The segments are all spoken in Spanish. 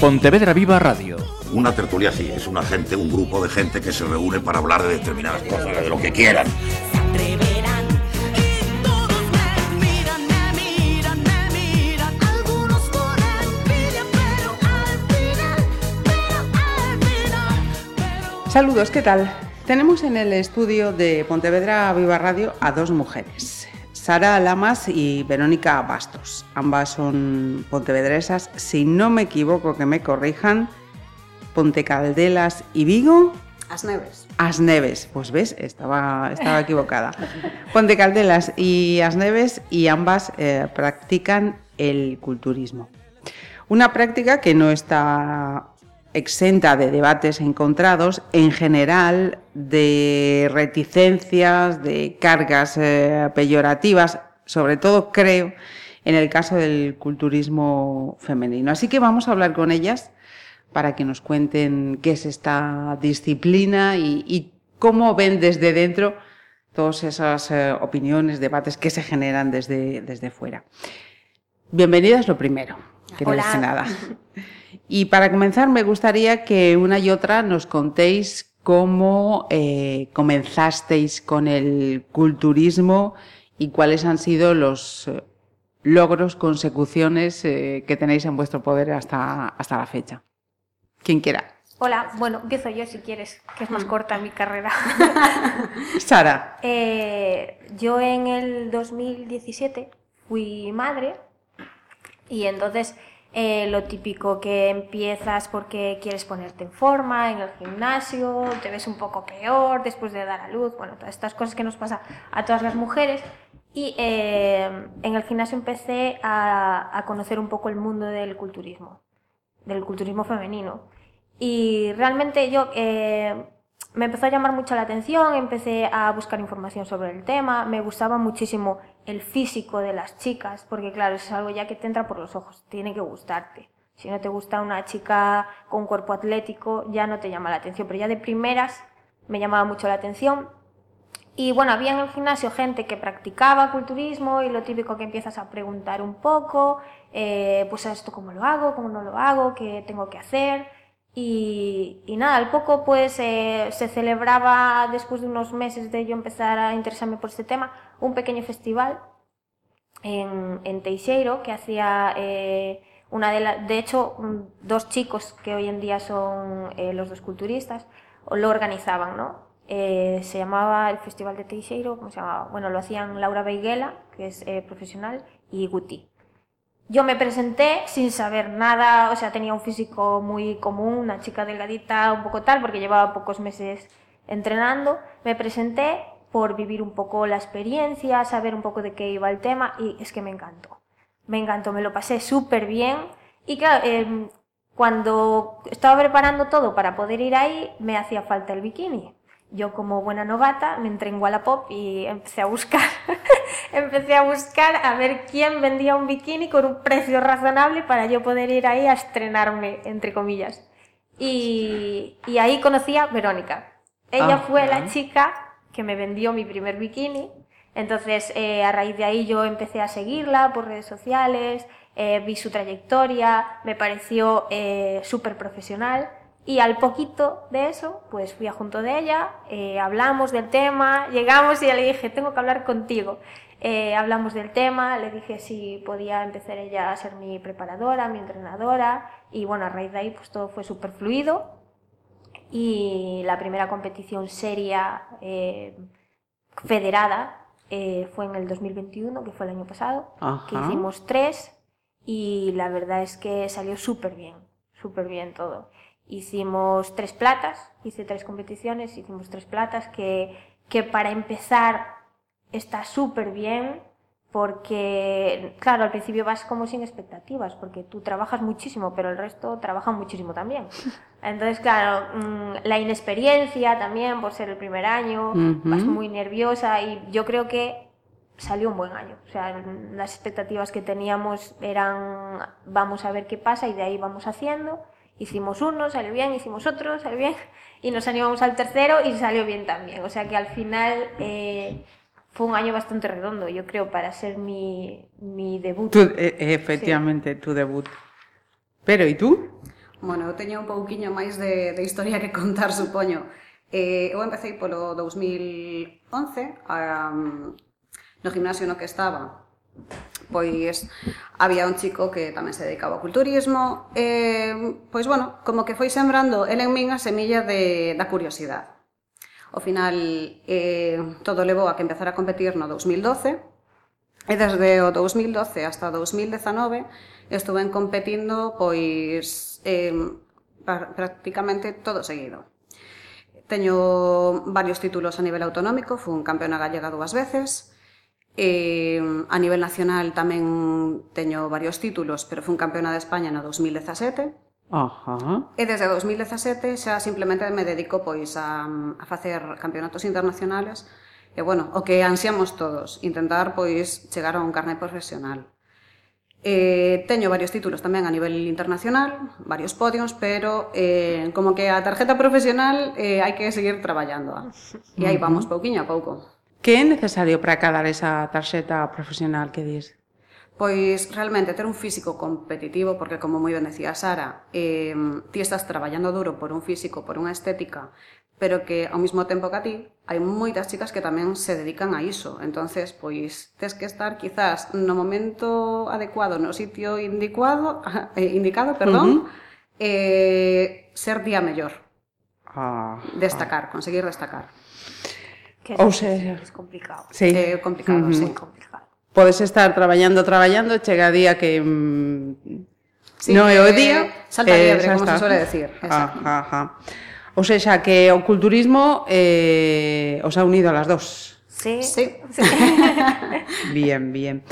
Pontevedra Viva Radio. Una tertulia sí, es una gente, un grupo de gente que se reúne para hablar de determinadas cosas, de lo que quieran. Saludos, ¿qué tal? Tenemos en el estudio de Pontevedra Viva Radio a dos mujeres, Sara Lamas y Verónica Bastos. Ambas son pontevedresas, si no me equivoco que me corrijan, Pontecaldelas y Vigo. Asneves. Asneves, pues ves, estaba, estaba equivocada. Pontecaldelas y Asneves y ambas eh, practican el culturismo. Una práctica que no está exenta de debates encontrados, en general de reticencias, de cargas eh, peyorativas, sobre todo creo en el caso del culturismo femenino. Así que vamos a hablar con ellas para que nos cuenten qué es esta disciplina y, cómo ven desde dentro todas esas eh, opiniones, debates que se generan desde, desde fuera. Bienvenidas lo primero, que no nada. Y para comenzar, me gustaría que una y otra nos contéis cómo eh, comenzasteis con el culturismo y cuáles han sido los eh, logros, consecuciones eh, que tenéis en vuestro poder hasta, hasta la fecha. Quien quiera. Hola, bueno, empiezo yo si quieres, que es más mm. corta mi carrera. Sara. yo en el 2017 fui madre y entonces eh, lo típico que empiezas porque quieres ponerte en forma en el gimnasio, te ves un poco peor después de dar a luz, bueno, todas estas cosas que nos pasa a todas las mujeres. Y eh, en el gimnasio empecé a, conocer un poco el mundo del culturismo, del culturismo femenino. Y realmente yo eh, me empezó a llamar mucho la atención, empecé a buscar información sobre el tema, me gustaba muchísimo el físico de las chicas, porque claro, es algo ya que te entra por los ojos, tiene que gustarte. Si no te gusta una chica con cuerpo atlético, ya no te llama la atención, pero ya de primeras me llamaba mucho la atención. Y bueno, había en el gimnasio gente que practicaba culturismo y lo típico que empiezas a preguntar un poco, eh, pues esto cómo lo hago, cómo no lo hago, qué tengo que hacer. Y, nada, al poco pues eh, se celebraba, después de unos meses de yo empezar a interesarme por este tema, un pequeño festival en, Teixeiro que hacía eh, una de de hecho, dos chicos que hoy en día son eh, los dos culturistas, lo organizaban, ¿no? se llamaba el Festival de Teixeiro, ¿cómo se llamaba? Bueno, lo hacían Laura Beiguela, que es profesional, y Guti. Yo me presenté sin saber nada, o sea, tenía un físico muy común, una chica delgadita, un poco tal, porque llevaba pocos meses entrenando. Me presenté por vivir un poco la experiencia, saber un poco de qué iba el tema y es que me encantó. Me encantó, me lo pasé súper bien y claro, em, cuando estaba preparando todo para poder ir ahí, me hacía falta el bikini yo como buena novata me entré en Wallapop y empecé a buscar, empecé a buscar a ver quién vendía un bikini con un precio razonable para yo poder ir ahí a estrenarme, entre comillas. Y, y ahí conocí a Verónica. Ella ah, fue la chica que me vendió mi primer bikini. Entonces, eh, a raíz de ahí yo empecé a seguirla por redes sociales, eh, vi su trayectoria, me pareció eh, súper profesional y al poquito de eso, pues fui a junto de ella, eh, hablamos del tema, llegamos y ya le dije, tengo que hablar contigo. Eh, hablamos del tema, le dije si podía empezar ella a ser mi preparadora, mi entrenadora, y bueno, a raíz de ahí pues todo fue súper fluido. Y la primera competición seria eh, federada fue en el 2021, que fue el año pasado, que hicimos tres, y la verdad es que salió súper bien, súper bien todo. Hicimos tres platas, hice tres competiciones, hicimos tres platas que, que para empezar está súper bien porque, claro, al principio vas como sin expectativas, porque tú trabajas muchísimo, pero el resto trabaja muchísimo también. Entonces, claro, mm, la inexperiencia también por ser el primer año, vas muy nerviosa y yo creo que salió un buen año. O sea, las expectativas que teníamos eran vamos a ver qué pasa y de ahí vamos haciendo. hicimos uno, salió bien, hicimos otro, salió bien, y nos animamos al tercero y salió bien también. O sea que al final eh, fue un año bastante redondo, yo creo, para ser mi, mi debut. Tú, eh, eh efectivamente, sí. tu debut. Pero, ¿y tú? Bueno, eu teño un pouquiño máis de, de historia que contar, supoño. Eh, eu empecé polo 2011 um, no gimnasio no que estaba pois había un chico que tamén se dedicaba ao culturismo, e, pois bueno, como que foi sembrando el en min a semilla de, da curiosidade. Ao final, eh, todo levou a que empezara a competir no 2012, e desde o 2012 hasta 2019 estuve competindo pois eh, prácticamente todo seguido. Teño varios títulos a nivel autonómico, fui un campeona gallega dúas veces, Eh, a nivel nacional tamén teño varios títulos, pero fui campeona de España no 2017. Ajá. E desde 2017 xa simplemente me dedico pois a, a facer campeonatos internacionales e bueno, o que ansiamos todos, intentar pois chegar a un carnet profesional. Eh, teño varios títulos tamén a nivel internacional, varios podios, pero eh, como que a tarjeta profesional eh, hai que seguir traballando. E aí vamos pouquiño a pouco. Que é necesario para acadar esa tarxeta profesional que dis? Pois realmente ter un físico competitivo, porque como moi ben decía Sara, eh, ti estás traballando duro por un físico, por unha estética, pero que ao mesmo tempo que a ti hai moitas chicas que tamén se dedican a iso. entonces pois tes que estar quizás no momento adecuado, no sitio indicado, eh, indicado, perdón, uh -huh. eh, ser día mellor. Ah, ah. destacar, ah. conseguir destacar. Que Ou es, sea, es complicado. Sí. É complicado, sí. Complicado. Podes estar traballando, traballando, chega día que mm, Sí, non é o que día. salta liebre, xa como se suele decir. Exacto. Ajá, ajá. O sexa que o culturismo eh, os ha unido a las dos. Sí. Sí. Bien, bien.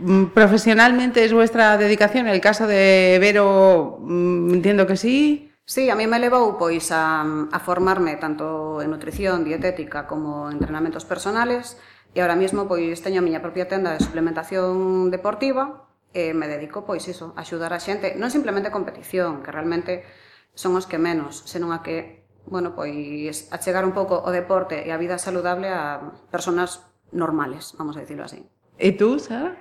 Mm, Profesionalmente es vuestra dedicación. El caso de Vero, mm, entiendo que sí. Sí, a mí me levou pois a, a formarme tanto en nutrición, dietética como entrenamentos personales e ahora mismo pois teño a miña propia tenda de suplementación deportiva e me dedico pois iso, a axudar a xente, non simplemente competición, que realmente son os que menos, senón a que, bueno, pois achegar un pouco o deporte e a vida saludable a personas normales, vamos a decirlo así. E tú, Sara?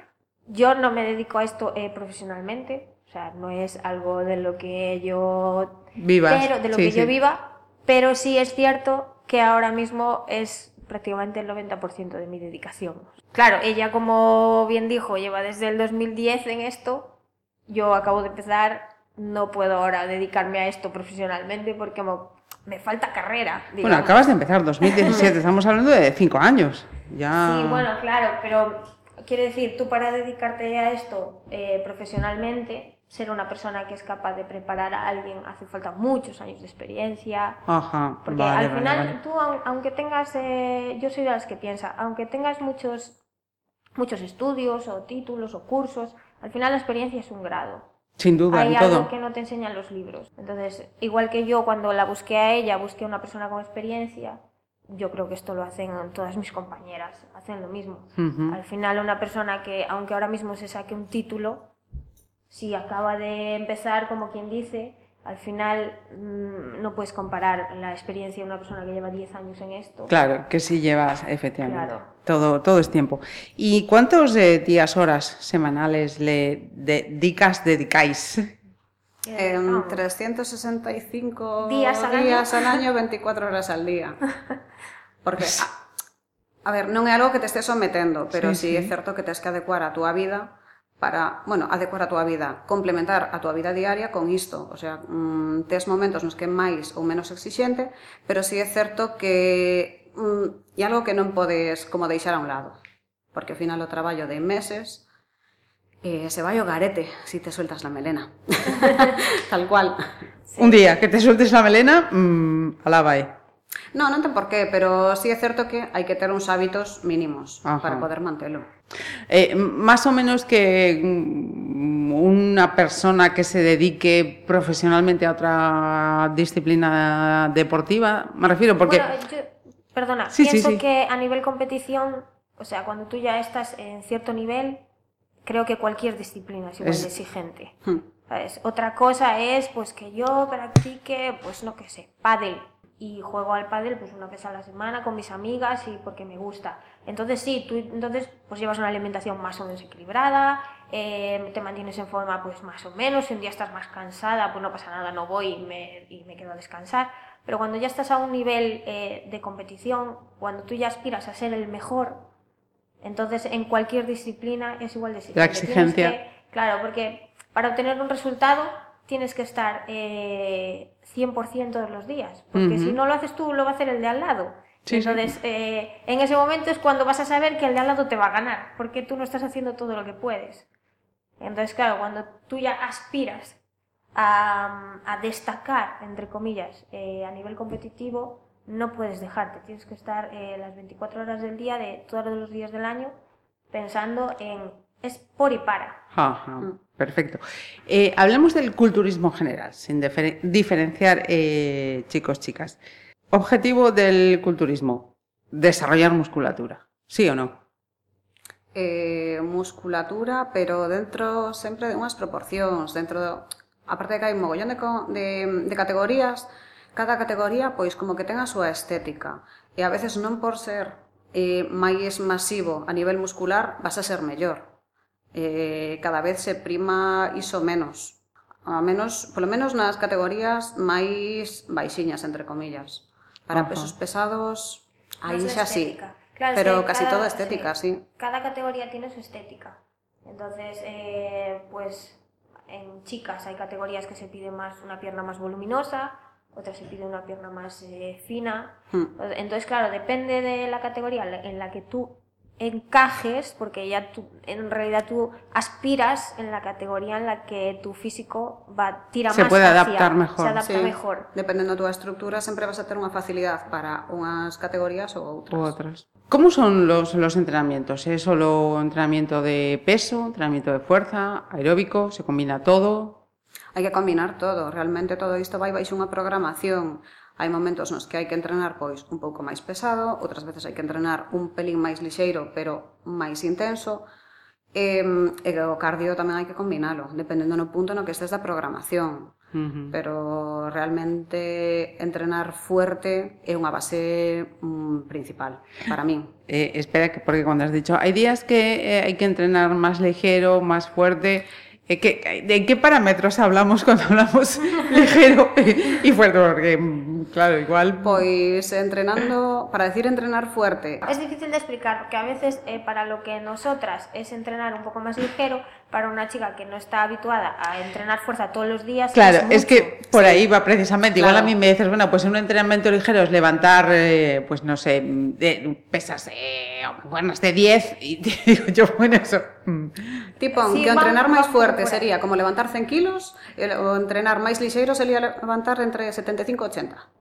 Yo no me dedico a esto eh, profesionalmente, o sea, no es algo de lo que yo Vivas. pero de lo Sí, que sí. yo viva, pero sí es cierto que ahora mismo es prácticamente el 90% de mi dedicación. Claro, ella como bien dijo, lleva desde el 2010 en esto, yo acabo de empezar, no puedo ahora dedicarme a esto profesionalmente porque me falta carrera. Bueno, acabas de empezar, 2017, estamos hablando de cinco años. Ya... Sí, bueno, claro, pero quiere decir, tú para dedicarte a esto eh, profesionalmente, ser una persona que es capaz de preparar a alguien hace falta muchos años de experiencia. Ajá, Porque vale, al final, vale. tú, aun- aunque tengas, eh, yo soy de las que piensa, aunque tengas muchos, muchos estudios o títulos o cursos, al final la experiencia es un grado. Sin duda, Hay en algo todo. que no te enseñan los libros. Entonces, igual que yo cuando la busqué a ella, busqué a una persona con experiencia, yo creo que esto lo hacen todas mis compañeras, hacen lo mismo. Al final una persona que, aunque ahora mismo se saque un título, si acaba de empezar, como quien dice, al final mm, no puedes comparar la experiencia de una persona que lleva 10 años en esto. Claro, que sí llevas, efectivamente. Claro. Todo, todo es tiempo. ¿Y cuántos eh, días, horas semanales le dedicas, dedicáis? Eh, En vamos. 365 Días al año. días al año, 24 horas al día. Porque, a, a ver, non é algo que te estés sometendo, pero Sí, sí, sí. é certo que tens que adecuar a túa vida para, bueno, adecuar a túa vida, complementar a túa vida diaria con isto, o sea, mm, tes momentos nos que é máis ou menos exixente, pero si sí é certo que mm, é algo que non podes como deixar a un lado, porque ao final o traballo de meses eh, se vai o garete si te sueltas la melena. Tal cual. Sí. Un día que te sueltes la melena, mmm, alá vai. No, non ten por qué, pero sí é certo que hai que ter uns hábitos mínimos Ajá. para poder mantelo. Eh, más o menos que mm, una persona que se dedique profesionalmente a otra disciplina deportiva, me refiero porque... Bueno, yo- perdona, Sí, sí, pienso sí. que a nivel competición, o sea, cuando tú ya estás en cierto nivel, creo que cualquier disciplina es igual Es- de exigente. Hmm. ¿sabes? Otra cosa es pues que yo practique, pues no que sé, pádel y juego al pádel pues una vez a la semana con mis amigas y porque me gusta. Entonces sí, tú entonces pues llevas una alimentación más o menos equilibrada, eh, te mantienes en forma pues más o menos, si un día estás más cansada, pues no pasa nada, no voy y me, y me quedo a descansar. Pero cuando ya estás a un nivel eh, de competición, cuando tú ya aspiras a ser el mejor, entonces en cualquier disciplina es igual de exigente. La exigencia. que- claro, porque para obtener un resultado tienes que estar eh, 100% todos los días, porque si no lo haces tú, lo va a hacer el de al lado. Sí, sí. Entonces, eh, en ese momento es cuando vas a saber que el de al lado te va a ganar, porque tú no estás haciendo todo lo que puedes. Entonces, claro, cuando tú ya aspiras a, a destacar, entre comillas, eh, a nivel competitivo, no puedes dejarte. Tienes que estar eh, las 24 horas del día, de todos los días del año, pensando en... Es por y para. Ajá, perfecto. Eh, hablemos del culturismo general, sin difere- diferenciar eh, chicos, chicas. Objetivo del culturismo, desarrollar musculatura, ¿sí o no? eh, musculatura, pero dentro sempre de unhas proporcións, dentro do... Aparte de que hai un mogollón de, de, de categorías, cada categoría pois como que ten a súa estética. E a veces non por ser eh, masivo a nivel muscular vas a ser mellor. Eh, cada vez se prima iso menos. A menos, polo menos nas categorías máis baixiñas, entre comillas. Para Ajá. pesos pesados, aí xa sí. Claro, es Pero que casi cada- todo estética, sí. Cada categoría tiene su estética. Entonces, eh, pues en chicas hay categorías que se pide más una pierna más voluminosa, otras se pide una pierna más eh, fina. Hmm. Entonces, claro, depende de la categoría en la que tú encajes, porque ya tú, en realidad tú aspiras en la categoría en la que tu físico va tira Se más puede hacia- adaptar mejor. se adapta Sí, mejor. Dependendo da túa estructura, sempre vas a ter unha facilidade para unhas categorías. U otras. ¿Cómo son los, los entrenamientos? ¿Es solo entrenamiento de peso, entrenamiento de fuerza, aeróbico? ¿Se combina todo? Hai que combinar todo, realmente todo isto vai baixo unha programación. Hai momentos nos que hai que entrenar pois un pouco máis pesado, outras veces hai que entrenar un pelín máis lixeiro, pero máis intenso. E, e o cardio tamén hai que combinalo, dependendo no punto no que estés da programación. Ujú. Pero realmente entrenar fuerte é unha base mm, principal para min. Eh, espera, que porque cuando has dicho, hay días que eh, hay que entrenar más ligero, más fuerte. eh, ¿qué- ¿De qué parámetros hablamos cuando hablamos ligero y fuerte? Porque, mm, claro, igual. Pois entrenando, para decir entrenar fuerte, Es difícil de explicar porque a veces eh, para lo que nosotras es entrenar un poco más ligero, para una chica que no está habituada a entrenar fuerza todos los días. Claro, es que por ahí va precisamente. Igual a mí me dices, bueno, pues un entrenamiento ligero es levantar, eh, pues no sé, de, pesas, eh, bueno, de 10, y te digo yo, bueno, eso. mm, Tipo, Sí, que entrenar pouco fuerte por sería como levantar 100 kilos, o entrenar máis lixeiro sería levantar entre 75 e 80.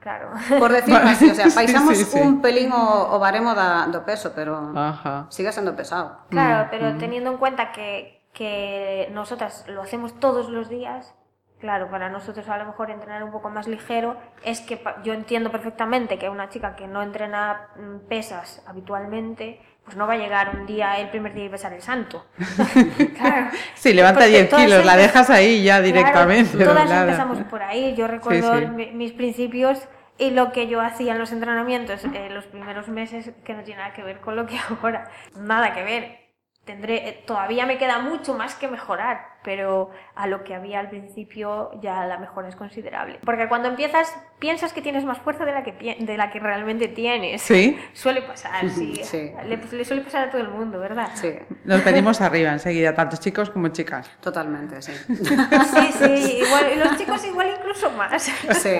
Claro. Por decirlo Vale. así, o sea, Sí, baixamos sí, sí. un pelín o, o baremo da, do peso, pero Ajá. sigue sendo pesado. Claro, pero teniendo en cuenta que, que nosotras lo hacemos todos los días, claro, para nosotros a lo mejor entrenar un poco más ligero es que pa- yo entiendo perfectamente que una chica que no entrena mm, pesas habitualmente, pues no va a llegar un día, el primer día y besar el santo. claro. Sí, levanta Porque 10 todas kilos, la dejas ahí ya directamente. Claro, todas doblada. empezamos por ahí. Yo recuerdo sí. mis principios y lo que yo hacía en los entrenamientos en los primeros meses que no tiene nada que ver con lo que ahora. Nada que ver. Tendré, eh, todavía me queda mucho más que mejorar, pero a lo que había al principio ya la mejora es considerable. Porque cuando empiezas piensas que tienes más fuerza de la que, de la que realmente tienes. Sí. Suele pasar, sí. Sí. Le, le suele pasar a todo el mundo, ¿verdad? Sí, Nos venimos arriba enseguida, tanto chicos como chicas. totalmente, sí. Sí, sí, igual, los chicos igual incluso más. sí.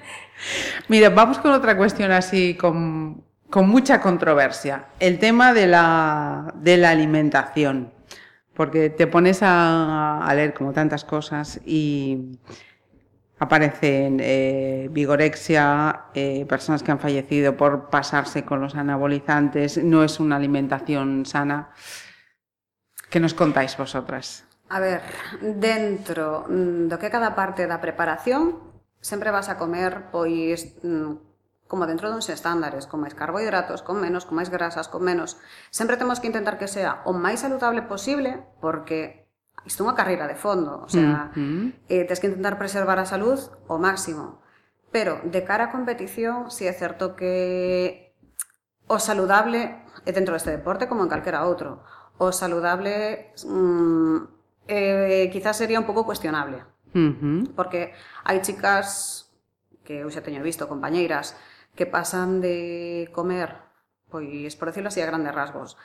Mira, vamos con otra cuestión así con, con mucha controversia. El tema de la, de la alimentación. Porque te pones a, leer como tantas cosas y aparecen eh, vigorexia, eh, personas que han fallecido por pasarse con los anabolizantes, no es una alimentación sana. ¿Qué nos contáis vosotras? A ver, dentro mm, do que é cada parte da preparación, sempre vas a comer, pois, mm, como dentro duns estándares, con máis carbohidratos, con menos, con máis grasas, con menos. Sempre temos que intentar que sea o máis saludable posible, porque isto é unha carreira de fondo, o sea, mm -hmm. eh, tens que intentar preservar a salud o máximo. Pero, de cara a competición, si sí é certo que o saludable é dentro deste deporte como en calquera outro. O saludable mm, eh, quizás sería un pouco cuestionable. Uh -huh. Porque hai chicas que eu xa teño visto compañeiras que pasan de comer, pois por decirlo así a grandes rasgos,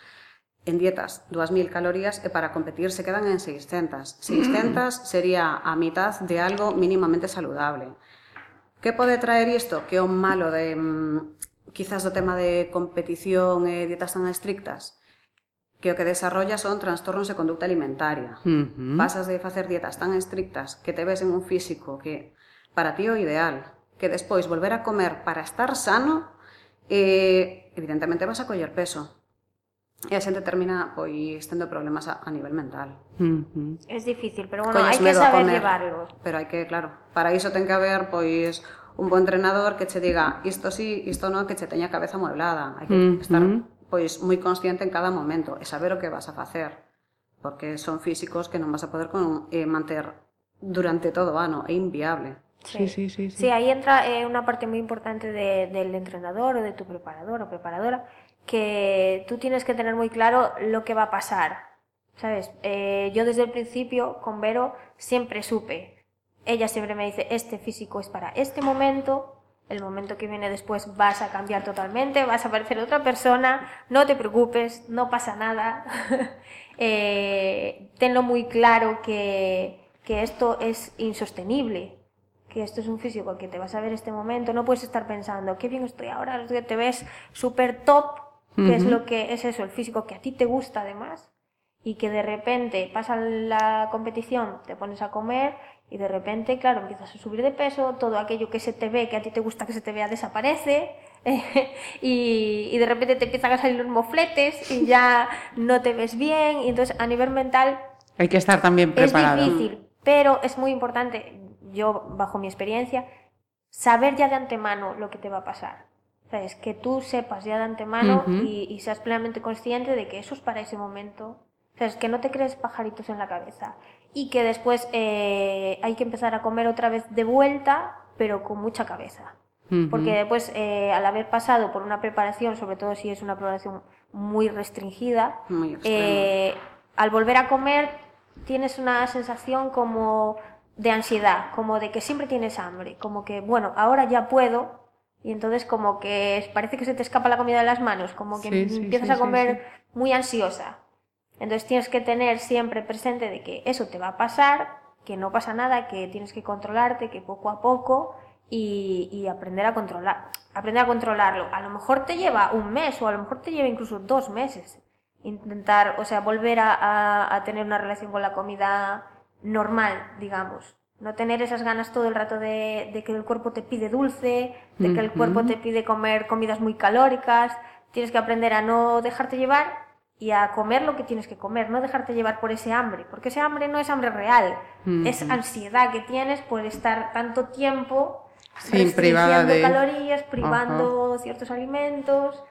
en dietas 2000 calorías e para competir se quedan en 600. 600 mm. sería a mitad de algo mínimamente saludable. Que pode traer isto? Que é o malo de mm, quizás do tema de competición e dietas tan estrictas? que o que desarrolla son trastornos de conducta alimentaria. Uh -huh. Pasas de facer dietas tan estrictas que te ves en un físico que para ti o ideal, que despois volver a comer para estar sano, eh, evidentemente vas a coller peso. E a xente termina pois tendo problemas a, a nivel mental. Uh -huh. Es difícil, pero bueno, Colles hai que saber comer. llevarlo. Pero hai que, claro, para iso ten que haber pois un bo entrenador que che diga isto sí, isto non, que che teña a cabeza mueblada. Hai que estar pois moi consciente en cada momento e saber o que vas a facer. Porque son físicos que non vas a poder con, eh, manter durante todo o ano, é inviable. Sí, sí, sí. sí. Sí, ahí entra eh, una parte muy importante de- del entrenador o de tu preparador o preparadora, que tú tienes que tener muy claro lo que va a pasar. ¿Sabes? Eh, yo desde el principio con Vero siempre supe. Ella siempre me dice, este físico es para este momento, el momento que viene después vas a cambiar totalmente, vas a parecer otra persona, no te preocupes, no pasa nada. Eh, tenlo muy claro que, que esto es insostenible, que esto es un físico al que te vas a ver este momento, no puedes estar pensando, qué bien estoy ahora, te ves súper top, que es Ujú. lo que es eso, el físico que a ti te gusta además, y que de repente pasa la competición, te pones a comer y de repente, claro, empiezas a subir de peso, todo aquello que se te ve, que a ti te gusta que se te vea, desaparece, y, y de repente te empiezan a salir los mofletes y ya no te ves bien, y entonces a nivel mental Hay que estar también preparado. es difícil, pero es muy importante, yo bajo mi experiencia, saber ya de antemano lo que te va a pasar. ¿Sabes? Que tú sepas ya de antemano y, y seas plenamente consciente de que eso es para ese momento. ¿Sabes? Que no te crees pajaritos en la cabeza. Y que después eh, hay que empezar a comer otra vez de vuelta, pero con mucha cabeza. Porque después, eh, al haber pasado por una preparación, sobre todo si es una preparación muy restringida, Muy eh, al volver a comer tienes una sensación como de ansiedad, como de que siempre tienes hambre, como que, bueno, ahora ya puedo, y entonces como que parece que se te escapa la comida de las manos, como que Sí, empiezas sí, a comer muy ansiosa. Entonces tienes que tener siempre presente de que eso te va a pasar, que no pasa nada, que tienes que controlarte, que poco a poco y, y aprender a controlar, aprender a controlarlo. A lo mejor te lleva un mes o a lo mejor te lleva incluso dos meses intentar, o sea, volver a, a- a tener una relación con la comida normal, digamos. No tener esas ganas todo el rato de, de que el cuerpo te pide dulce, de que el cuerpo te pide comer comidas muy calóricas. Tienes que aprender a no dejarte llevar y a comer lo que tienes que comer, no dejarte llevar por ese hambre, porque ese hambre no es hambre real, es ansiedad que tienes por estar tanto tiempo Sí, privada de- calorías, privando ciertos alimentos.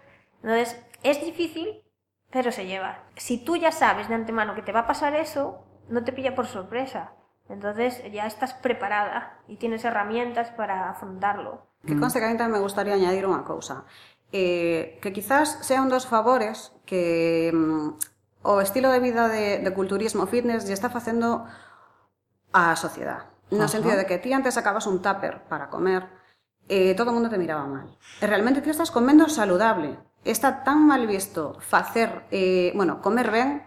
Entonces, es difícil, pero se lleva. Si tú ya sabes de antemano que te va a pasar eso, no te pilla por sorpresa. Entonces ya estás preparada y tienes herramientas para afrontarlo. Que conste que a mí tamén me gustaría añadir unha cousa. Eh, que quizás sea un dos favores que mm, o estilo de vida de, de culturismo fitness lle está facendo á sociedade. No Ajá. sentido de que ti antes acabas un tupper para comer, eh, todo o mundo te miraba mal. E realmente ti estás comendo saludable. Está tan mal visto facer, eh, bueno, comer ben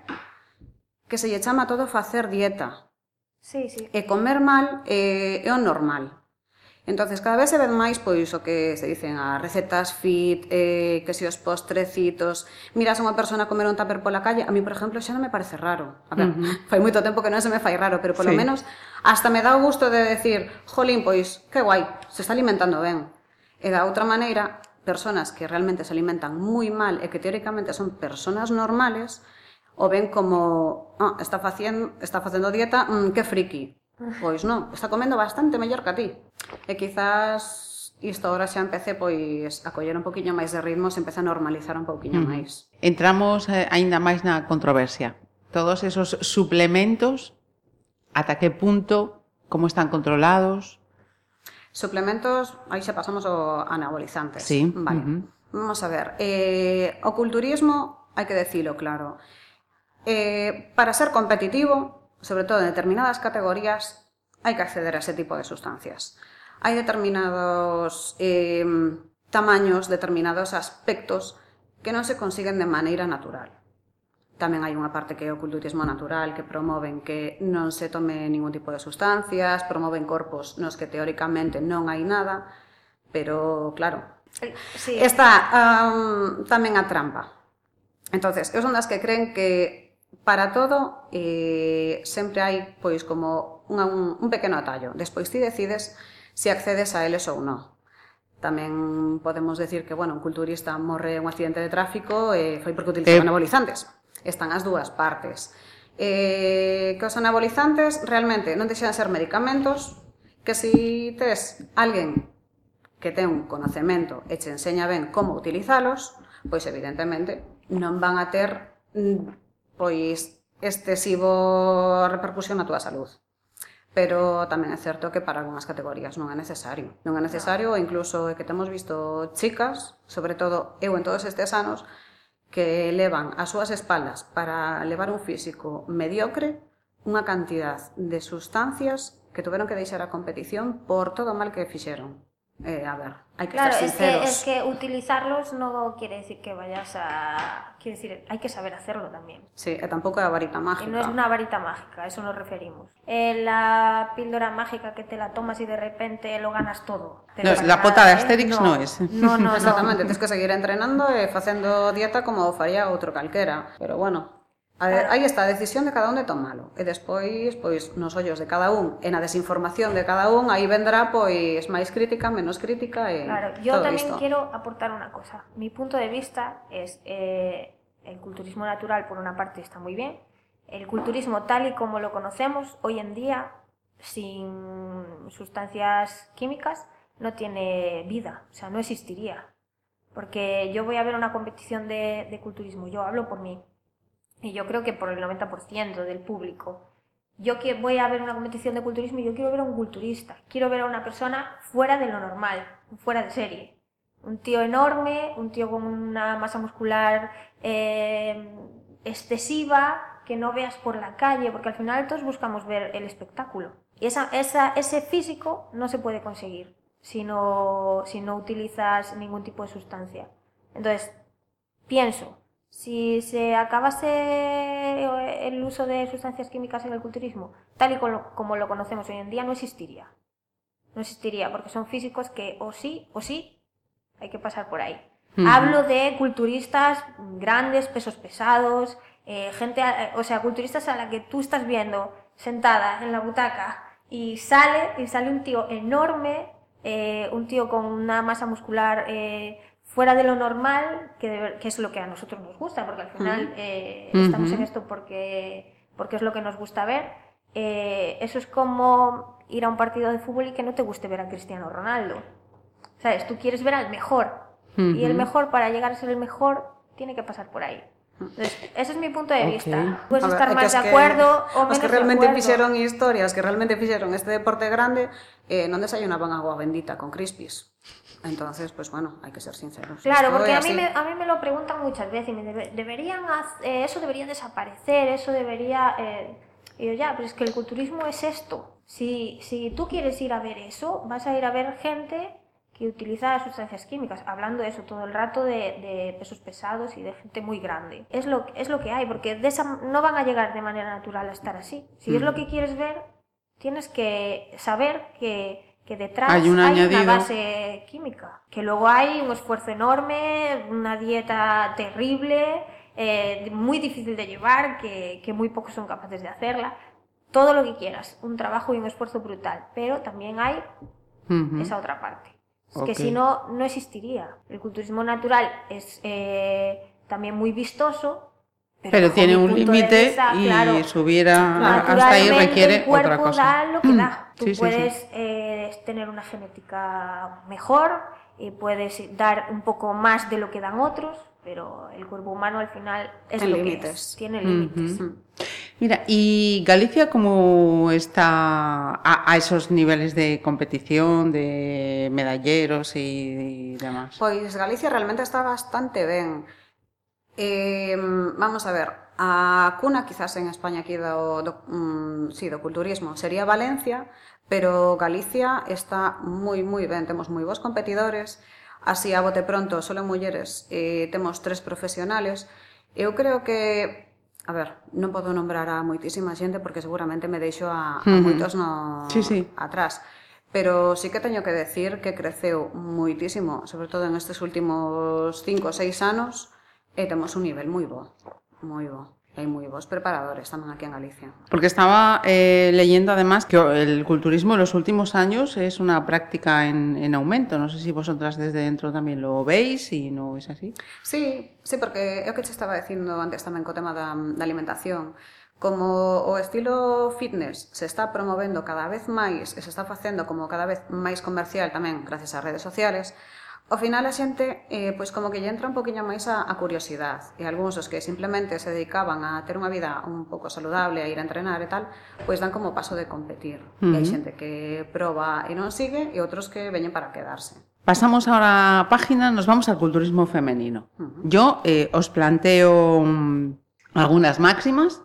que se lle chama todo facer dieta. Sí, sí. E comer mal eh, é o normal. Entonces cada vez se ven máis pois o que se dicen as recetas fit, eh, que se os postrecitos. Miras a unha persona comer un tupper pola calle, a mí, por exemplo, xa non me parece raro. A ver, uh -huh. fai moito tempo que non se me fai raro, pero polo sí. menos hasta me dá o gusto de decir, "Jolín, pois que guai, se está alimentando ben." E da outra maneira, personas que realmente se alimentan moi mal e que teóricamente son personas normales, o ven como, ah, está facendo, está facendo dieta, mm, que friki. Ah. Pois non, está comendo bastante mellor que a ti. E quizás isto agora xa empecé pois a coller un poquinho máis de ritmo, se empeza a normalizar un pouquiño mm. máis. Entramos eh, aínda máis na controversia. Todos esos suplementos ata que punto, como están controlados? Suplementos, aí xa pasamos ao anabolizantes. Sí. Vale. Uh. Vamos a ver, eh, o culturismo hai que decilo claro. Eh, para ser competitivo, sobre todo en determinadas categorías, hai que acceder a ese tipo de sustancias. Hai determinados eh, tamaños, determinados aspectos que non se consiguen de maneira natural. Tamén hai unha parte que é o culturismo natural, que promoven que non se tome ningún tipo de sustancias, promoven corpos nos que teóricamente non hai nada, pero claro, eh, sí. está um, tamén a trampa. Entonces, eu son das que creen que Para todo, eh, sempre hai pois como unha, un, un pequeno atallo. Despois ti decides se accedes a eles ou non. Tamén podemos decir que, bueno, un culturista morre un accidente de tráfico e eh, foi porque utilizaba eh... anabolizantes. Están as dúas partes. Eh, que os anabolizantes realmente non deixan ser medicamentos que si tes alguén que ten un conocemento e che enseña ben como utilizalos, pois evidentemente non van a ter mm, pois excesivo repercusión na túa salud. Pero tamén é certo que para algunhas categorías non é necesario. Non é necesario, e incluso é que temos visto chicas, sobre todo eu en todos estes anos, que levan as súas espaldas para levar un físico mediocre unha cantidad de sustancias que tuveron que deixar a competición por todo o mal que fixeron. Eh, a ver, hai que Claro, estar es que, sinceros. es que utilizarlos no quiere decir que vayas a... Quiere decir, hay que saber hacerlo también. Sí, e tampouco é a varita Y mágica. no es una varita mágica, a eso nos referimos. Eh, la píldora mágica que te la tomas y de repente lo ganas todo. No, es la pota de ¿eh? Asterix no es. No, no, no. Exactamente, tens que seguir entrenando e facendo dieta como faría outro calquera. Pero bueno, Claro. aí está a decisión de cada un de tomalo. E despois, pois, nos ollos de cada un e na desinformación de cada un, aí vendrá, pois, máis crítica, menos crítica e Claro, yo todo también isto. quiero aportar una cosa. Mi punto de vista es eh, el culturismo natural, por una parte, está muy bien. El culturismo tal y como lo conocemos hoy en día, sin sustancias químicas, no tiene vida, o sea, no existiría. Porque yo voy a ver una competición de, de culturismo, yo hablo por mí, yo creo que por el 90% del público. Yo que voy a ver una competición de culturismo y yo quiero ver a un culturista, quiero ver a una persona fuera de lo normal, fuera de serie. Un tío enorme, un tío con una masa muscular eh, excesiva, que no veas por la calle, porque al final todos buscamos ver el espectáculo. Y ese físico no se puede conseguir si no, si no utilizas ningún tipo de sustancia. Entonces, pienso, si se acabase el uso de sustancias químicas en el culturismo, tal y como, lo conocemos hoy en día, no existiría. No existiría, porque son físicos que o sí o sí hay que pasar por ahí. Hablo de culturistas grandes, pesos pesados, eh, gente, a- o sea, culturistas a la que tú estás viendo sentada en la butaca y sale, y sale un tío enorme, eh, un tío con una masa muscular eh, fuera de lo normal, que, de que es lo que a nosotros nos gusta, porque al final eh, estamos en Ujú. esto porque, porque es lo que nos gusta ver. Eh, eso es como ir a un partido de fútbol y que no te guste ver a Cristiano Ronaldo. ¿Sabes? Tú quieres ver al mejor. Y el mejor, para llegar a ser el mejor, tiene que pasar por ahí. Entonces, ese es mi punto de vista. Puedes ver, estar que más os de que- acuerdo o os menos que de realmente fixeron historias, que realmente fixeron este deporte grande, eh, non desayunaban agua bendita con crispies. Entonces, pues bueno, hay que ser sinceros. Claro, porque a mí, me, a mí me lo preguntan muchas veces y me debe- deberían eh, eso debería desaparecer, eso debería... eh, y yo ya, pero es que el culturismo es esto. Si, si tú quieres ir a ver eso, vas a ir a ver gente que utiliza sustancias químicas, hablando de eso todo el rato de, de pesos pesados y de gente muy grande. Es lo, es lo que hay, porque de esa, no van a llegar de manera natural a estar así. Si es lo que quieres ver, tienes que saber que, que detrás Hay un añadido. base química. Que luego hay un esfuerzo enorme, una dieta terrible, eh, muy difícil de llevar, que, que muy pocos son capaces de hacerla. Todo lo que quieras, un trabajo y un esfuerzo brutal. Pero también hay esa otra parte. Que si no, no existiría. El culturismo natural es eh, también muy vistoso. Pero tiene un límite y claro, subir a- hasta ahí requiere el otra cosa. da lo que Mm, da. Tú sí, sí, sí. puedes eh, tener una genética mejor y puedes dar un poco más de lo que dan otros, pero el cuerpo humano al final es Tiene lo que límites. es. Tiene límites. Ujú. Mira, ¿y Galicia cómo está a, a esos niveles de competición, de medalleros y, y demás? Pois Galicia realmente está bastante ben. Eh, vamos a ver, a cuna quizás en España aquí do, do, mm, sí, do culturismo sería Valencia, pero Galicia está moi, moi ben, temos moi bons competidores, así a bote pronto, solo en mulleres, eh, temos tres profesionales, eu creo que A ver, non podo nombrar a moitísima xente porque seguramente me deixo a, a moitos no sí, sí. atrás pero sí que teño que decir que creceu moitísimo, sobre todo en estes últimos 5 ou 6 anos, e temos un nivel moi bo, moi bo. E hai moi bons preparadores tamén aquí en Galicia. Porque estaba eh, leyendo además que el culturismo en los últimos años es una práctica en, en aumento. No sé si vosotras desde dentro también lo veis y no es así. Sí, sí, porque é o que che estaba dicindo antes tamén co tema da, da alimentación. Como o estilo fitness se está promovendo cada vez máis e se está facendo como cada vez máis comercial tamén gracias ás redes sociales, ao final a xente eh, pois como que lle entra un poquinho máis a, a curiosidade e algúns dos que simplemente se dedicaban a ter unha vida un pouco saludable, a ir a entrenar e tal, pois dan como paso de competir. Uh -huh. E hai xente que proba e non sigue e outros que veñen para quedarse. Pasamos ahora a página, nos vamos al culturismo femenino. Yo eh, os planteo mm, algunas máximas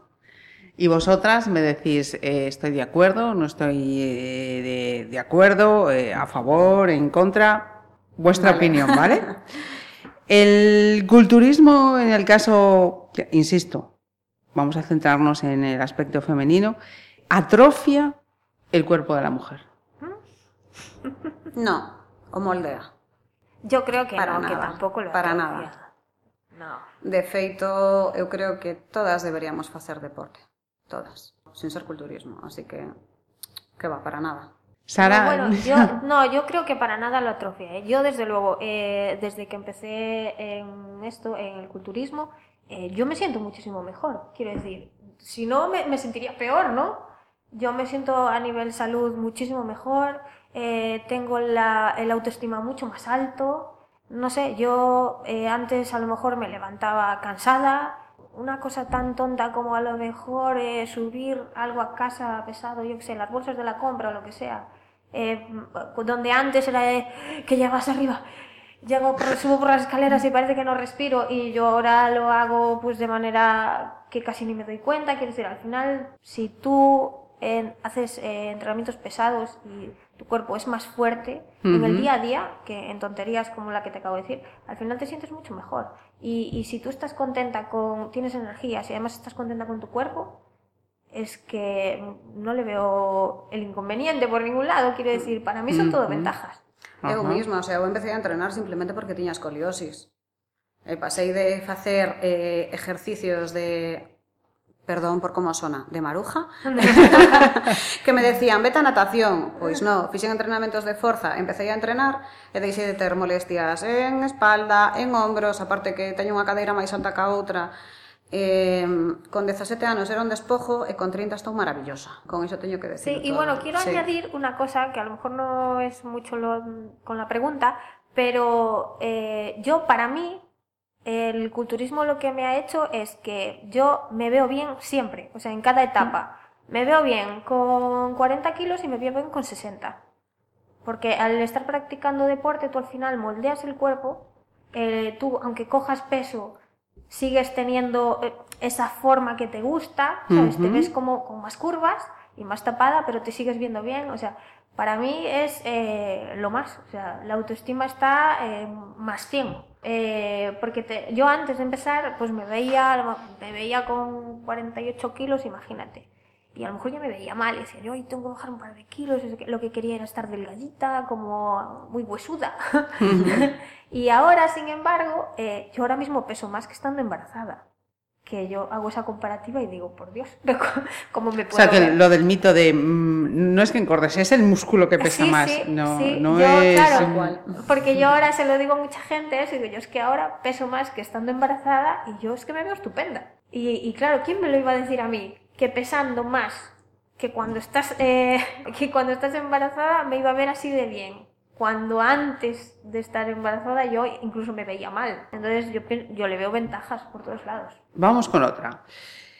y vosotras me decís, eh, estoy de acuerdo, no estoy eh, de, de acuerdo, a favor, en contra, vuestra Vale. opinión, ¿vale? El culturismo, en el caso, insisto, vamos a centrarnos en el aspecto femenino, atrofia el cuerpo de la mujer. No, o moldea. Yo creo que Para no, que nada, tampoco lo para atrofia. nada. No. De feito, eu creo que todas deberíamos facer deporte. Todas. Sin ser culturismo. Así que, que va, para nada. Sara, No, bueno, yo, no, yo creo que para nada lo atrofia. ¿eh? Yo, desde luego, eh, desde que empecé en esto, en el culturismo, eh, yo me siento muchísimo mejor. Quiero decir, si no, me, me sentiría peor, ¿no? Yo me siento a nivel salud muchísimo mejor, tengo la, el autoestima mucho más alto. No sé, yo antes a lo mejor me levantaba cansada. Una cosa tan tonta como a lo mejor eh, subir algo a casa pesado, yo qué sé, las bolsas de la compra o lo que sea. Eh, donde antes era eh, que llegas arriba, llego subo por las escaleras y parece que no respiro y yo ahora lo hago pues de manera que casi ni me doy cuenta. Quiero decir, al final, si tú eh, haces eh, entrenamientos pesados y tu cuerpo es más fuerte en el día a día que en tonterías como la que te acabo de decir, al final te sientes mucho mejor. Y, y si tú estás contenta con, tienes energías y además estás contenta con tu cuerpo, es que no le veo el inconveniente por ningún lado, quiero decir, para mí son mm, todo mm. ventajas. Eu misma, o sea, eu empecé a entrenar simplemente porque tiña escoliosis. Eh, e pasei de facer eh, ejercicios de perdón por como sona, de maruja, que me decían, vete a natación. Pois no, fixen entrenamentos de forza, empecé a entrenar e deixei de ter molestias en espalda, en hombros, aparte que teño unha cadeira máis alta que a outra, Eh, con 17 anos era un despojo e con 30 estou maravillosa. Con iso teño que Sí, decir y bueno, quiero sí. añadir una cosa que a lo mejor no es mucho lo- con la pregunta, pero eh, yo para mí el culturismo lo que me ha hecho es que yo me veo bien siempre, o sea, en cada etapa. Me veo bien con 40 kilos y me veo bien con 60. Porque al estar practicando deporte, tú al final moldeas el cuerpo, eh, tú, aunque cojas peso, sigues teniendo eh, esa forma que te gusta, ¿sabes? Te ves como con más curvas y más tapada, pero te sigues viendo bien. O sea, para mí es eh, lo más. O sea, la autoestima está eh, más 100. Eh, porque te- yo antes de empezar, pues me veía, me veía con 48 kilos, imagínate. Y a lo mejor ya me veía mal, y decía, yo hoy tengo que bajar un par de kilos, es que lo que quería era estar delgadita, como muy huesuda. y ahora, sin embargo, eh, yo ahora mismo peso más que estando embarazada. Que yo hago esa comparativa y digo, por Dios, ¿cómo me O puedo sea, que ver? lo del mito de mm, no es que engordes, es el músculo que pesa Sí, más. sí, no, sí. no Yo, es. claro, Igual. Porque yo ahora se lo digo a mucha gente, eso, digo yo, es que ahora peso más que estando embarazada y yo es que me veo estupenda. Y, y claro, ¿quién me lo iba a decir a mí? Que pesando más que cuando estás, eh, que cuando estás embarazada me iba a ver así de bien. cuando antes de estar embarazada yo incluso me veía mal. Entonces yo, yo le veo ventajas por todos lados. Vamos con otra.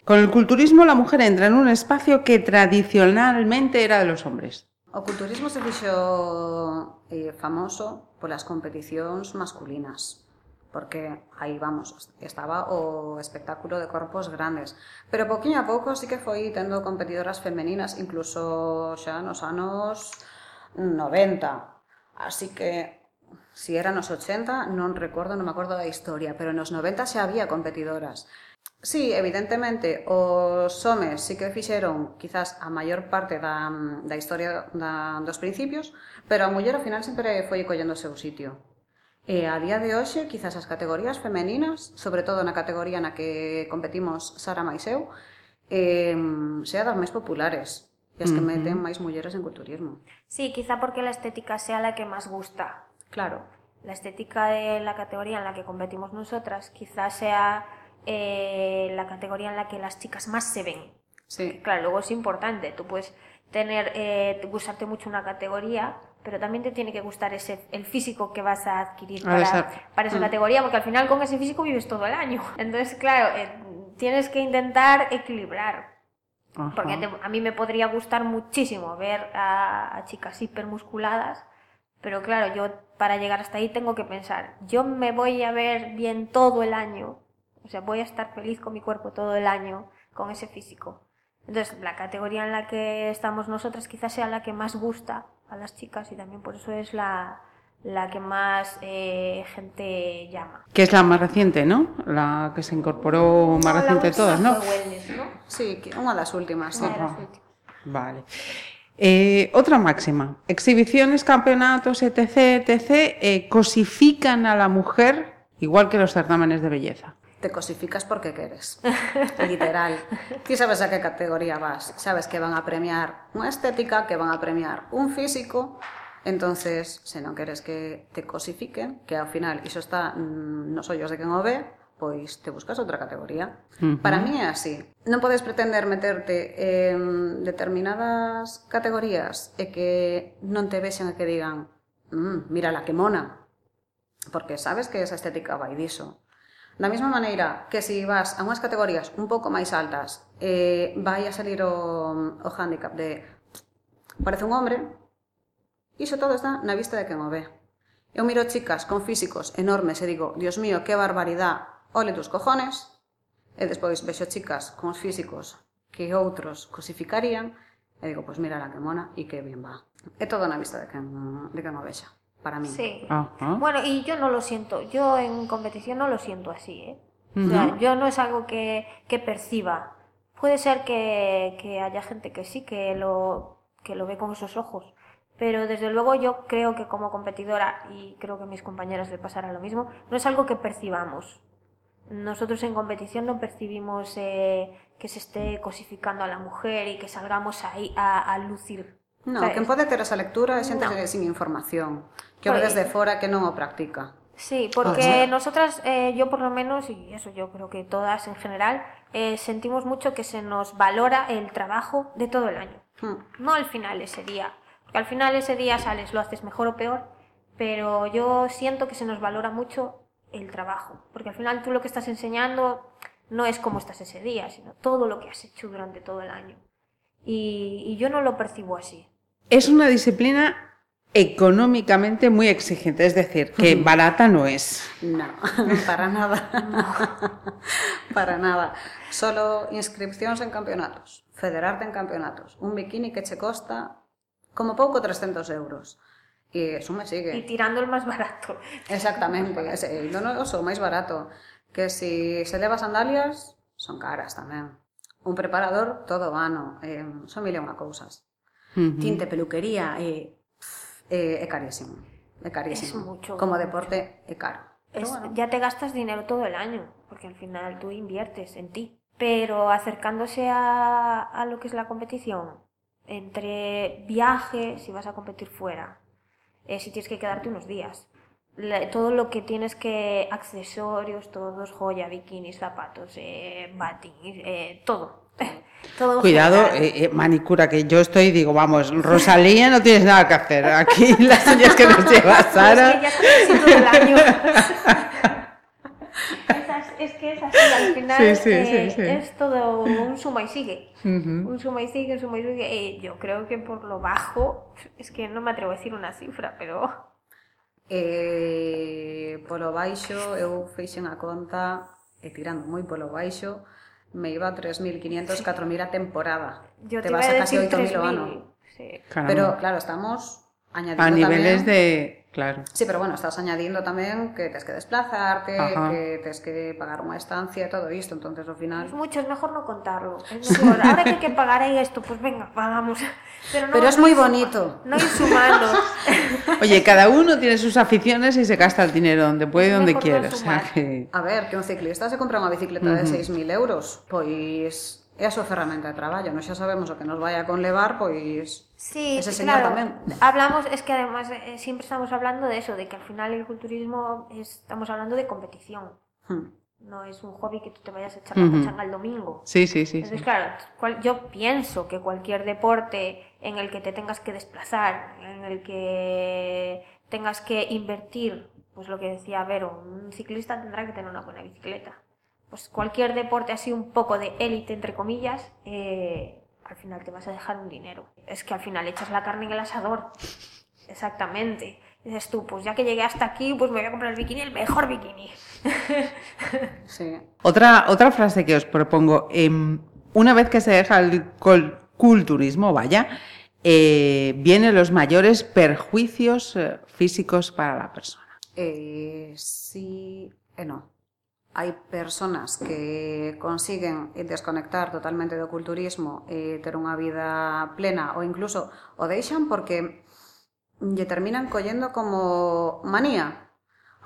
Con el culturismo la mujer entra en un espacio que tradicionalmente era de los hombres. O culturismo se fixo eh, famoso polas competicións masculinas porque aí vamos, estaba o espectáculo de corpos grandes. Pero poquinho a pouco sí que foi tendo competidoras femeninas, incluso xa nos anos 90. Así que si era nos 80, non recordo, non me acordo da historia, pero nos 90 xa había competidoras. Sí, evidentemente, os homes sí que fixeron quizás a maior parte da, da historia da, dos principios, pero a muller ao final sempre foi collendo o seu sitio. E a día de hoxe, quizás as categorías femeninas, sobre todo na categoría na que competimos Sara máis eu, eh, sea das máis populares e as que meten máis mulleres en culturismo. Sí, quizá porque la estética sea la que más gusta. Claro, La estética de la categoría en la que competimos nosotras quizá sea eh, la categoría en la que las chicas más se ven. sí. Claro, luego es importante, tú puedes tener, eh, gustarte mucho una categoría, pero también te tiene que gustar ese, el físico que vas a adquirir Ah, para, exacto. para esa Mm. categoría, porque al final con ese físico vives todo el año. Entonces, claro, eh, tienes que intentar equilibrar. Ajá. Porque te- a mí me podría gustar muchísimo ver a, a chicas hipermusculadas, pero claro, yo para llegar hasta ahí tengo que pensar, yo me voy a ver bien todo el año, o sea, voy a estar feliz con mi cuerpo todo el año, con ese físico. Entonces, la categoría en la que estamos nosotras quizás sea la que más gusta a las chicas y también por eso es la, la que más eh, gente llama. Que es la más reciente, ¿no? La que se incorporó más No, reciente de todas, ¿no? fue wellness, ¿no? Sí, que- unha das últimas, sí. Una de las últimas. Vale. Eh, otra máxima. Exhibiciones, campeonatos, etc., etc., eh, cosifican a la mujer igual que los certámenes de belleza. te cosificas porque queres. Literal. Ti sabes a que categoría vas. Sabes que van a premiar unha estética, que van a premiar un físico. Entonces, se non queres que te cosifiquen, que ao final iso está nos ollos de quen o ve, pois te buscas outra categoría. Uh -huh. Para mí é así. Non podes pretender meterte en determinadas categorías e que non te vexan e que digan, mm, mira la que mona, porque sabes que esa estética vai diso. Da mesma maneira que se vas a unhas categorías un pouco máis altas eh, vai a salir o, o handicap de parece un hombre iso todo está na vista de quen o ve. Eu miro chicas con físicos enormes e digo, Dios mío, que barbaridade, ole tus cojones, e despois vexo chicas con os físicos que outros cosificarían, e digo, pois pues mira la que mona e que bien va. É todo na vista de quen, de quen o para mí. Sí. Ajá. Bueno, y yo no lo siento, yo en competición no lo siento así, ¿eh? O sea, yo no es algo que, que perciba. Puede ser que, que haya gente que sí, que lo, que lo ve con esos ojos, pero desde luego yo creo que como competidora, y creo que a mis compañeras le pasará lo mismo, no es algo que percibamos. Nosotros en competición no percibimos eh, que se esté cosificando a la mujer y que salgamos ahí a, a lucir. No, ¿sabes? quen pode ter esa lectura é xente No. sin información, que o Pois- desde fora que non o practica. Sí, porque nosotras, eh, yo por lo menos, y eso yo creo que todas en general, eh, sentimos mucho que se nos valora el trabajo de todo el año. Hmm. No al final ese día. Porque al final ese día sales, lo haces mejor o peor, pero yo siento que se nos valora mucho el trabajo. Porque al final tú lo que estás enseñando no es cómo estás ese día, sino todo lo que has hecho durante todo el año. Y, y yo no lo percibo así. Es una disciplina económicamente muy exigente, es decir, que barata no es. No, para nada. para nada. Solo inscripcións en campeonatos, federarte en campeonatos, un bikini que che costa como pouco 300 euros. E eso me Y sigue. tirando el más barato. Exactamente, ese, no, no, o máis barato. Que si se leva sandalias, son caras tamén. Un preparador todo o ano, eh, son mil e unha Tinte, peluquería, eh, eh, é carísimo. É carísimo. Es mucho, Como mucho. deporte é caro. Es- bueno. Ya te gastas dinero todo el año, porque al final tú inviertes en ti. Pero acercándose a, a lo que es la competición, entre viaje, si vas a competir fuera, eh, si tienes que quedarte unos días, la- todo lo que tienes que, accesorios, todos, joya, bikinis, zapatos, eh, batis, eh, todo. Todo Cuidado, eh, eh, manicura, que yo estoy, digo, vamos, Rosalía, no tienes nada que hacer. Aquí las uñas que nos lleva Sara. es que ya año. es, es que es así, al final sí, sí, eh, sí, es todo un suma y sigue. Uh -huh. Un suma y sigue, un suma y sigue. Eh, yo creo que por lo bajo, es que no me atrevo a decir una cifra, pero... Eh, polo baixo, eu fixen a conta, e tirando moi polo baixo, me iba a 3.500, 4.000 a temporada. yo te, te iba vas a a casi decir 8.000 o 3.000. ano. Sí. Pero claro, estamos añadindo a niveles tamén... de. Claro. Sí, pero bueno, estás añadindo tamén que tes que desplazarte, Ajá. que tes que pagar unha estancia todo isto, entonces ao final... Es mucho, es mejor no contarlo. Es mejor. Ahora que hay que pagar ahí esto, pues venga, pagamos. Pero, no, Pero es no muy bonito. No ir sumando. Oye, cada uno tiene sus aficiones y se gasta el dinero donde puede y donde quiere. no O sea sumar. que. A ver, que un ciclista se compra unha bicicleta de 6.000 euros, pois é a súa ferramenta de traballo, non xa sabemos o que nos vai a conlevar, pois Sí, ese señor claro. tamén. Hablamos, es que además eh, siempre estamos hablando de eso, de que al final el culturismo es- estamos hablando de competición. Hmm. No es un hobby que tú te vayas a echar la pachanga el domingo. Sí, sí, sí. sí. Entonces, claro, cual- yo pienso que cualquier deporte en el que te tengas que desplazar, en el que tengas que invertir, pues lo que decía Vero, un ciclista tendrá que tener una buena bicicleta. Pues cualquier deporte así un poco de élite, entre comillas, eh, al final te vas a dejar un dinero. Es que al final echas la carne en el asador. Exactamente. Dices tú, pues ya que llegué hasta aquí, pues me voy a comprar el bikini, el mejor bikini. Sí. Otra, otra frase que os propongo. em, una vez que se deja el col- culturismo, vaya, eh, vienen los mayores perjuicios eh, físicos para la persona. Eh, sí non. hai personas que consiguen desconectar totalmente do culturismo e ter unha vida plena ou incluso o deixan porque lle terminan collendo como manía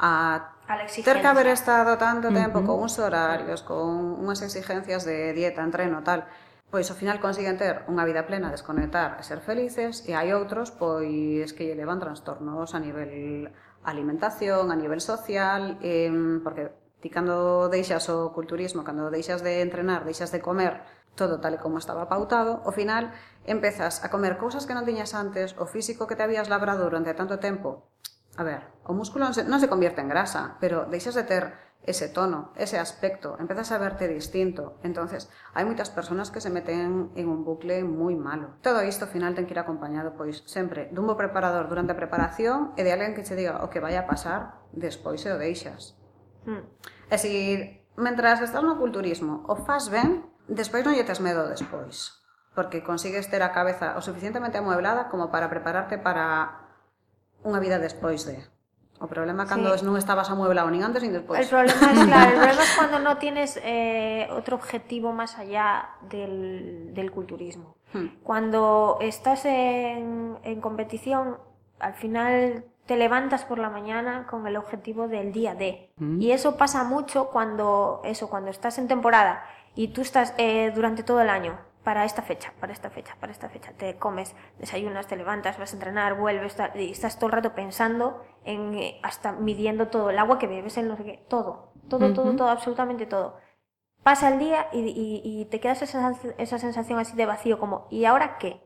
a, a ter que haber estado tanto tempo uh -huh. con uns horarios, con unhas exigencias de dieta, entreno, tal pois ao final consiguen ter unha vida plena, desconectar e ser felices, e hai outros pois que lle levan trastornos a nivel alimentación, a nivel social, eh, porque Ti cando deixas o culturismo, cando deixas de entrenar, deixas de comer todo tal e como estaba pautado, ao final empezas a comer cousas que non tiñas antes, o físico que te habías labrado durante tanto tempo. A ver, o músculo non se, non se convierte en grasa, pero deixas de ter ese tono, ese aspecto, empezas a verte distinto. Entonces, hai moitas persoas que se meten en un bucle moi malo. Todo isto ao final ten que ir acompañado pois sempre dun bo preparador durante a preparación e de alguén que che diga o que vai a pasar despois se o deixas. Hmm. É dicir, mentras estás no culturismo o faz ben, despois non lle tes medo despois. Porque consigues ter a cabeza o suficientemente amueblada como para prepararte para unha vida despois de. O problema cando Sí. non estabas amueblado nin antes nin despois. El problema es, claro, el problema es cuando no tienes eh, otro objetivo más allá del, del culturismo. Hmm. Cuando estás en, en competición, al final te levantas por la mañana con el objetivo del día D. Mm. Y eso pasa mucho cuando, eso, cuando estás en temporada y tú estás eh, durante todo el año para esta fecha, para esta fecha, para esta fecha. Te comes, desayunas, te levantas, vas a entrenar, vuelves y estás todo el rato pensando en eh, hasta midiendo todo, el agua que bebes, el no sé qué, todo, todo, todo, todo, absolutamente todo. Pasa el día y, y- y te quedas esa, sensación- esa sensación así de vacío, como, ¿y ahora qué?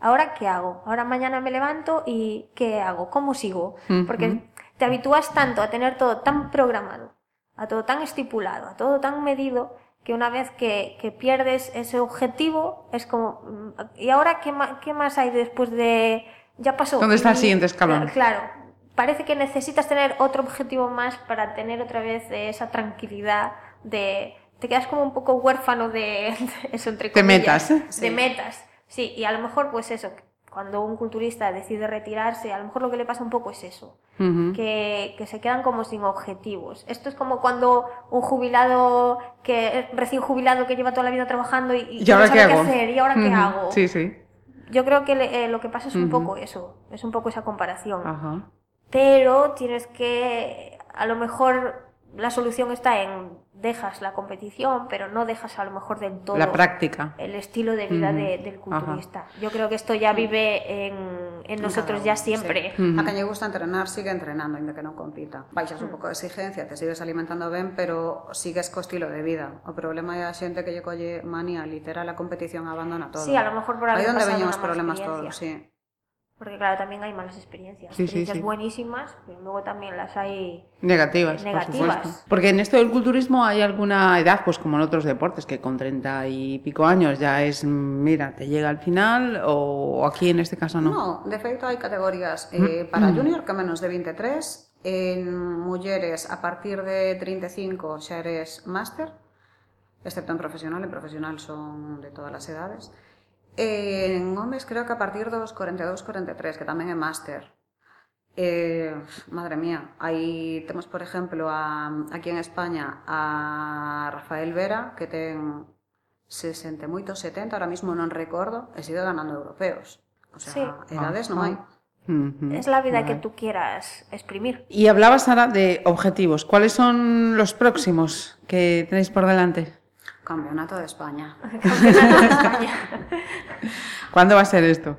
¿Ahora qué hago? Ahora mañana me levanto y ¿qué hago? ¿Cómo sigo? Porque te habitúas tanto a tener todo tan programado, a todo tan estipulado, a todo tan medido, que una vez que, que pierdes ese objetivo, es como, mm, ¿y ahora qué, ma- qué más hay después de... Ya pasó. ¿Dónde está el siguiente escalón? Claro, parece que necesitas tener otro objetivo más para tener otra vez esa tranquilidad de... Te quedas como un poco huérfano de, de eso, entre De comillas. metas. De Sí. metas. Sí, y a lo mejor pues eso, cuando un culturista decide retirarse, a lo mejor lo que le pasa un poco es eso que, que se quedan como sin objetivos. Esto es como cuando un jubilado, que recién jubilado que lleva toda la vida trabajando y, ¿Y ahora no qué sabe hago? hacer, ¿y ahora qué hago? Sí, sí. Yo creo que le- eh, lo que pasa es un poco eso, es un poco esa comparación. Pero tienes que, a lo mejor la solución está en dejas la competición, pero no dejas a lo mejor del todo La práctica. el estilo de vida de- del culturista. Yo creo que esto ya vive en, en nosotros ya siempre. Sí. A quen lle gusta entrenar, sigue entrenando, ainda que non compita. Baixas un pouco de exigencia, te sigues alimentando ben, pero sigues co estilo de vida. O problema é a xente que lle colle manía literal a competición abandona todo. Sí, a lo mejor por Aí haber onde veñen os problemas todos, sí. Porque claro, también hay malas experiencias. Sí, sí, experiencias sí. buenísimas, pero luego también las hay... Negativas, Negativas. por. Porque en esto del culturismo hay alguna edad, pues como en otros deportes, que con 30 y pico años ya es, mira, te llega al final, o aquí en este caso no. No, de feito hai categorías eh, para junior que menos de 23, en mulleres a partir de 35 xa eres máster, excepto en profesional, en profesional son de todas as edades. En homes creo que a partir dos 42, 43, que tamén é máster. Eh, madre mía, aí temos, por exemplo, a, aquí en España a Rafael Vera, que ten 60 e moito, 70, ahora mismo non recordo, e sigue ganando europeos. O sea, Sí. edades non hai. Ujú. Es la vida que tú quieras exprimir. Y hablabas ahora de objetivos. ¿Cuáles son los próximos que tenéis por delante? Campeonato de España. ¿Cuándo va a ser esto?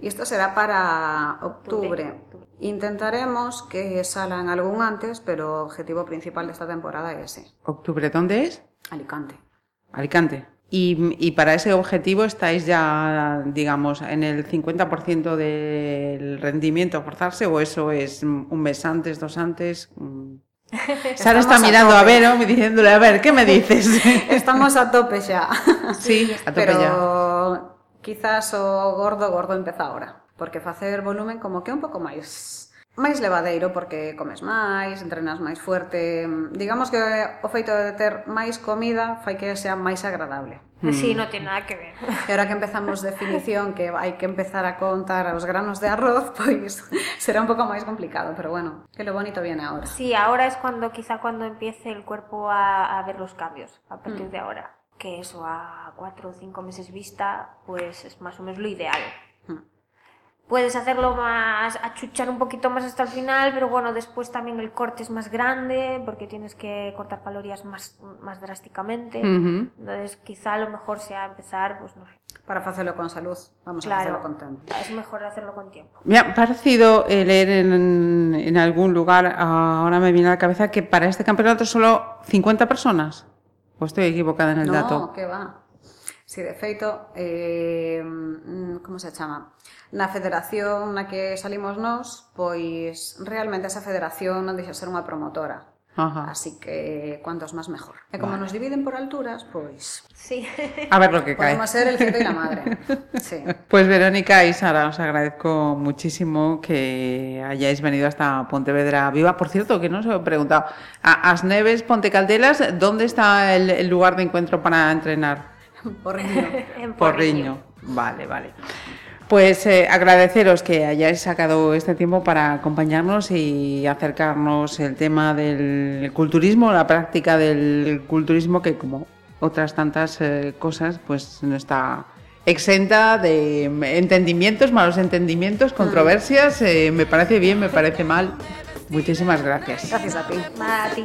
Y esto será para octubre. Intentaremos que salgan algún antes, pero el objetivo principal de esta temporada es ese. ¿Octubre dónde es? Alicante. Alicante. Y, y para ese objetivo estáis ya, digamos, en el 50% del rendimiento a forzarse o eso es mm, un mes antes, dos antes. Sara está mirando a, a Vero me diciéndole, a ver, ¿qué me dices? Estamos a tope xa. Sí, a tope Pero ya. quizás o gordo gordo empeza ahora, porque facer volumen como que un pouco máis máis levadeiro porque comes máis, entrenas máis fuerte. Digamos que o feito de ter máis comida fai que sea máis agradable. Sí, no tiene nada que ver. E ahora que empezamos definición que hai que empezar a contar os granos de arroz, pois será un pouco máis complicado, pero bueno, que lo bonito viene ahora. Sí, ahora es cuando quizá cuando empiece el cuerpo a, a ver los cambios, a partir Mm. de ahora. Que eso a cuatro o cinco meses vista, pues es más o menos lo ideal. Puedes hacerlo más, achuchar un poquito más hasta el final, pero bueno, después también el corte es más grande porque tienes que cortar calorías más, más drásticamente. Ujú. Entonces quizá lo mejor sea empezar, pues no sé. Para facelo con salud, vamos a Claro, facelo con tempo. es mejor hacerlo con tiempo. Me ha parecido eh, leer en, en algún lugar, ahora me viene a la cabeza, que para este campeonato solo 50 personas. ¿O estoy equivocada en el no, dato? que va. Si, de feito, eh, mm, como se chama? Na federación na que salimos nós, pois realmente esa federación non deixa ser unha promotora. Ajá. Así que cuantos máis mejor. E como vale. nos dividen por alturas, pois... Sí. A ver lo que cae. Podemos ser el feto e la madre. Sí. Pues Verónica y Sara, os agradezco muchísimo que hayáis venido hasta Pontevedra Viva. Por cierto, que no os he preguntado, a Asneves, Ponte Caldelas, ¿dónde está el, el lugar de encuentro para entrenar? Porriño. En Porriño. Vale, vale. Pues eh, agradeceros que hayáis sacado este tiempo para acompañarnos y acercarnos el tema del culturismo, la práctica del culturismo que como otras tantas eh, cosas pues no está exenta de entendimientos, malos entendimientos, controversias. eh, me parece bien, me parece mal. Muchísimas gracias. Gracias a ti. A ti.